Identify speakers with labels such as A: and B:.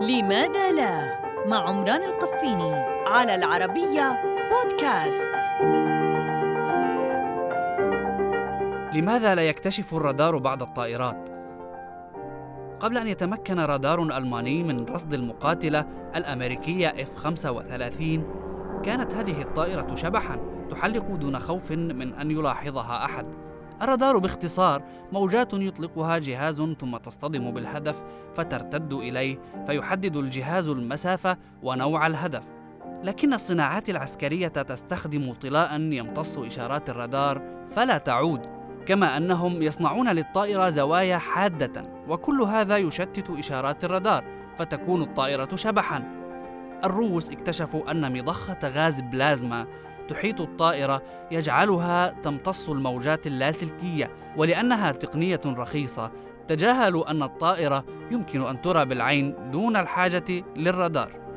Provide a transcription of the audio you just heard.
A: لماذا لا؟ مع عمران القفيني على العربية بودكاست.
B: لماذا لا يكتشف الرادار بعض الطائرات؟ قبل أن يتمكن رادار ألماني من رصد المقاتلة الأمريكية F-35 كانت هذه الطائرة شبحاً تحلق دون خوف من أن يلاحظها أحد. الرادار باختصار موجات يطلقها جهاز ثم تصطدم بالهدف فترتد إليه فيحدد الجهاز المسافة ونوع الهدف. لكن الصناعات العسكرية تستخدم طلاء يمتص إشارات الرادار فلا تعود كما أنهم يصنعون للطائرة زوايا حادة وكل هذا يشتت إشارات الرادار فتكون الطائرة شبحا. الروس اكتشفوا أن مضخة غاز بلازما تحيط الطائرة يجعلها تمتص الموجات اللاسلكية ولأنها تقنية رخيصة. تجاهلوا أن الطائرة يمكن أن ترى بالعين دون الحاجة للرادار.